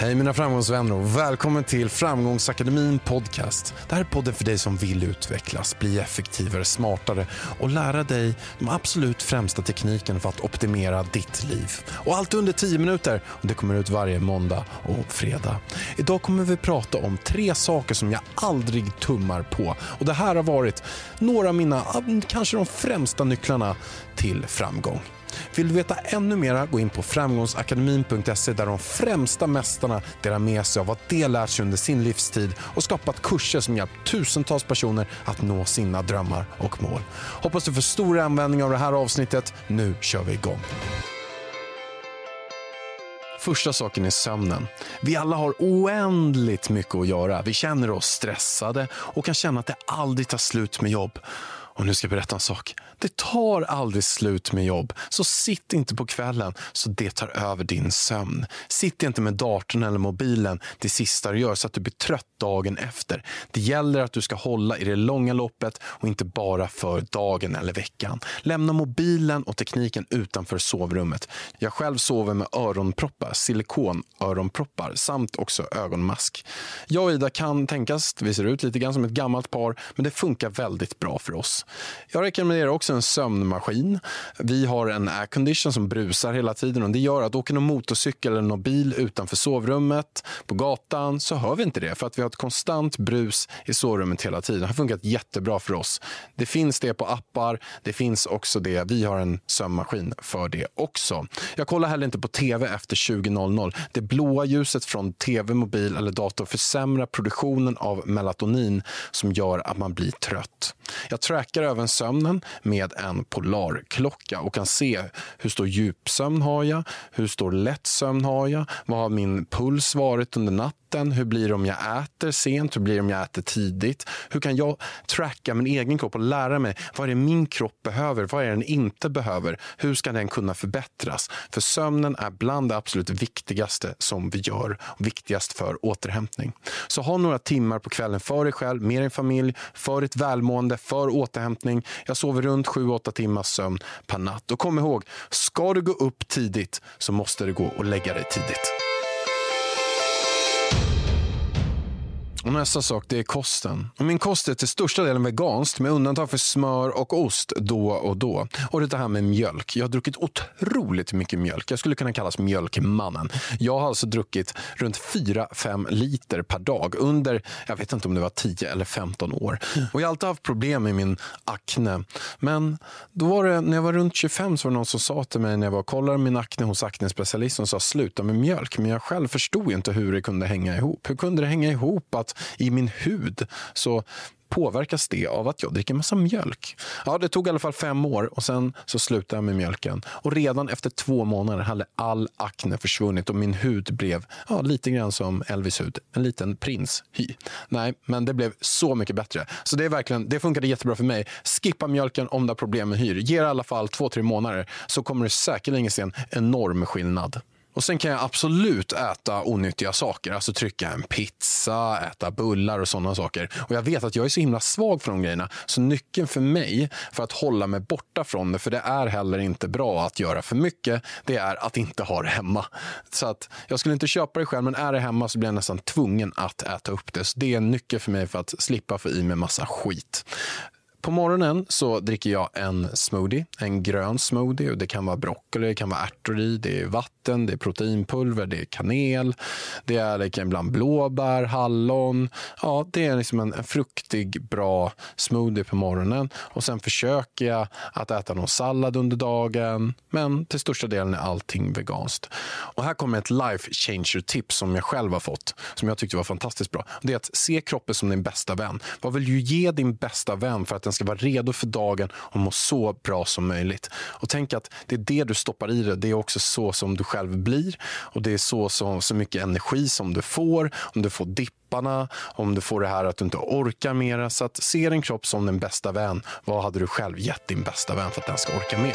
Hej mina framgångsvänner och välkommen till Framgångsakademin podcast. Det här är podden för dig som vill utvecklas, bli effektivare, smartare och lära dig de absolut främsta teknikerna för att optimera ditt liv. Och allt under 10 minuter och det kommer ut varje måndag och fredag. Idag kommer vi prata om tre saker som jag aldrig tummar på och det här har varit några av mina, kanske de främsta nycklarna till framgång. Vill du veta ännu mer, gå in på framgångsakademin.se där de främsta mästarna delar med sig av vad de lärt sig under sin livstid och skapat kurser som hjälpt tusentals personer att nå sina drömmar och mål. Hoppas du får stor användning av det här avsnittet. Nu kör vi igång. Första saken är sömnen. Vi alla har oändligt mycket att göra. Vi känner oss stressade och kan känna att det aldrig tar slut med jobb. Och nu ska jag berätta en sak. Det tar aldrig slut med jobb, så sitt inte på kvällen så det tar över din sömn. Sitt inte med datorn eller mobilen det sista du gör så att du blir trött dagen efter. Det gäller att du ska hålla i det långa loppet och inte bara för dagen eller veckan. Lämna mobilen och tekniken utanför sovrummet. Jag själv sover med öronproppar, silikonöronproppar samt också ögonmask. Jag och Ida kan tänkas, vi ser ut lite grann som ett gammalt par, men det funkar väldigt bra för oss. Jag rekommenderar också en sömnmaskin. Vi har en aircondition som brusar hela tiden och det gör att åker någon motorcykel eller någon bil utanför sovrummet på gatan så hör vi inte det för att vi har ett konstant brus i sovrummet hela tiden. Det har funkat jättebra för oss. Det finns det på appar. Det finns också det. Vi har en sömnmaskin för det också. Jag kollar heller inte på tv efter 20.00. Det blåa ljuset från tv, mobil eller dator försämrar produktionen av melatonin som gör att man blir trött. Jag trackar även sömnen med en polarklocka och kan se hur stor djupsömn har jag, hur stor lättsömn har jag, vad har min puls varit under natten natten? Hur blir det om jag äter sent? Hur blir det om jag äter tidigt? Hur kan jag tracka min egen kropp och lära mig vad är det min kropp behöver? Vad är det den inte behöver? Hur ska den kunna förbättras? För sömnen är bland det absolut viktigaste som vi gör, viktigast för återhämtning. Så ha några timmar på kvällen för dig själv, med din familj, för ditt välmående, för återhämtning. Jag sover runt 7-8 timmars sömn per natt. Och kom ihåg, ska du gå upp tidigt så måste du gå och lägga dig tidigt. Och nästa sak det är kosten. Och min kost är till största delen veganskt med undantag för smör och ost då och då. Och det här med mjölk. Jag har druckit otroligt mycket mjölk. Jag skulle kunna kallas mjölkmannen. Jag har alltså druckit runt 4-5 liter per dag under, jag vet inte om det var 10 eller 15 år. Och jag har alltid haft problem med min akne. Men då var det, när jag var runt 25 så var det någon som sa till mig när jag var och kollade min akne hos aknespecialisten och sa sluta med mjölk. Men jag själv förstod inte hur det kunde hänga ihop. Hur kunde det hänga ihop att i min hud så påverkas det av att jag dricker massa mjölk. Ja, det tog i alla fall fem år och sen så slutade jag med mjölken. Och redan efter två månader hade all akne försvunnit och min hud blev ja, lite grann som Elvis hud. En liten prins hy. Nej, men det blev så mycket bättre. Så det, är verkligen, det funkade jättebra för mig. Skippa mjölken om du har problem med hyr. Ge det i alla fall två, tre månader så kommer du säkerligen se en enorm skillnad. Och Sen kan jag absolut äta onyttiga saker. Alltså trycka en pizza, äta bullar och sådana saker. Och Jag vet att jag är så himla svag för de grejerna. Så nyckeln för mig för att hålla mig borta från det, för det är heller inte bra att göra för mycket, det är att inte ha det hemma. Så att Jag skulle inte köpa det själv, men är det hemma så blir jag nästan tvungen att äta upp det. Så Det är en nyckel för mig för att slippa få i mig massa skit. På morgonen så dricker jag en smoothie, en grön smoothie. Och det kan vara broccoli, det kan vara ärtor i, det är vatten, det är proteinpulver, det är kanel, det är liksom ibland blåbär, hallon. Ja, det är liksom en, en fruktig, bra smoothie på morgonen. Och sen försöker jag att äta någon sallad under dagen. Men till största delen är allting veganskt. Och här kommer ett life changer tips som jag själv har fått, som jag tyckte var fantastiskt bra. Det är att se kroppen som din bästa vän. Vad vill du ge din bästa vän för att den ska vara redo för dagen och må så bra som möjligt. Och tänk att det är det du stoppar i dig. det är också så som du själv blir och det är så, så, så mycket energi som du får, om du får dipparna, om du får det här att du inte orkar mera. Så att se din kropp som din bästa vän. Vad hade du själv gett din bästa vän för att den ska orka med?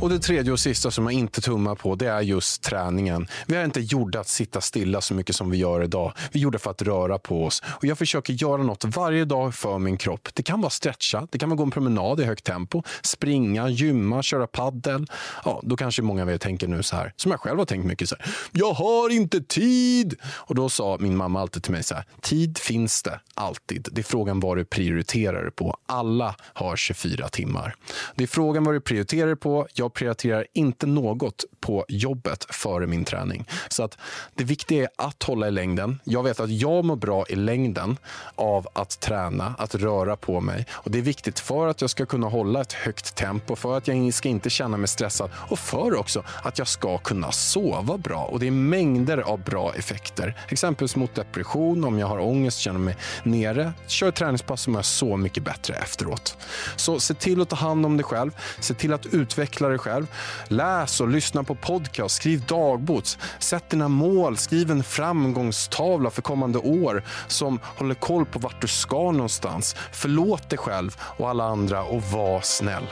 Och det tredje och sista som jag inte tummar på, det är just träningen. Vi är inte gjorda att sitta stilla så mycket som vi gör idag. Vi är gjorda för att röra på oss. Och jag försöker göra något varje dag för min kropp. Det kan vara stretcha, det kan vara gå en promenad i högt tempo, springa, gymma, köra paddel. Ja, då kanske många av er tänker nu så här, som jag själv har tänkt mycket så här. Jag har inte tid! Och då sa min mamma alltid till mig så här, tid finns det alltid. Det är frågan vad du prioriterar på. Alla har 24 timmar. Det är frågan vad du prioriterar på. Jag jag prioriterar inte något på jobbet före min träning. Så att det viktiga är att hålla i längden. Jag vet att jag mår bra i längden av att träna, att röra på mig. Och Det är viktigt för att jag ska kunna hålla ett högt tempo, för att jag ska inte känna mig stressad och för också att jag ska kunna sova bra. Och Det är mängder av bra effekter. Exempelvis mot depression, om jag har ångest, känner mig nere. Kör träningspass så mår jag så mycket bättre efteråt. Så se till att ta hand om dig själv. Se till att utveckla dig själv. Läs och lyssna på podcast, skriv dagbok. Sätt dina mål, skriv en framgångstavla för kommande år som håller koll på vart du ska någonstans. Förlåt dig själv och alla andra och var snäll.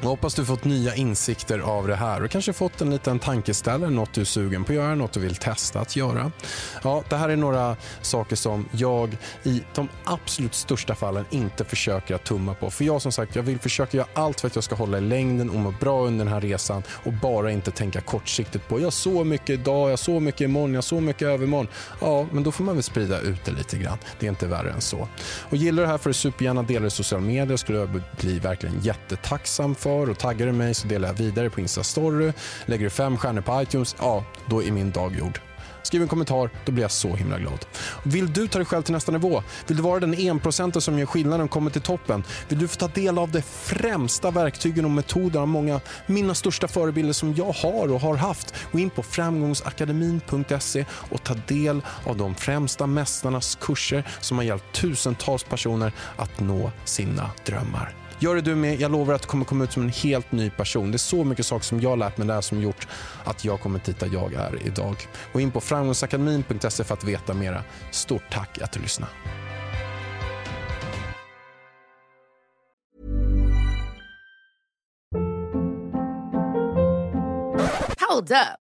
Jag hoppas du fått nya insikter av det här och kanske fått en liten tankeställare, något du är sugen på att göra, något du vill testa att göra. Ja, det här är några saker som jag i de absolut största fallen inte försöker att tumma på. För jag som sagt, jag vill försöka göra allt för att jag ska hålla i längden och må bra under den här resan och bara inte tänka kortsiktigt på jag så mycket idag, jag så mycket imorgon, jag så mycket övermorgon. Ja, men då får man väl sprida ut det lite grann. Det är inte värre än så. Och gillar du det här får du supergärna dela det i sociala medier. skulle jag bli verkligen jättetacksam för för och taggar du mig så delar jag vidare på Insta-story. Lägger du fem stjärnor på iTunes, ja, då är min dag gjord. Skriv en kommentar, då blir jag så himla glad. Vill du ta dig själv till nästa nivå? Vill du vara den enprocentare som gör skillnaden och kommer till toppen? Vill du få ta del av de främsta verktygen och metoderna av många mina största förebilder som jag har och har haft? Gå in på framgångsakademin.se och ta del av de främsta mästarnas kurser som har hjälpt tusentals personer att nå sina drömmar. Gör det du med. Jag lovar att du kommer komma ut som en helt ny person. Det är så mycket saker som jag har lärt mig där som gjort att jag kommer dit där jag är idag. Gå in på framgångsakademin.se för att veta mera. Stort tack att du lyssnade. Hold up.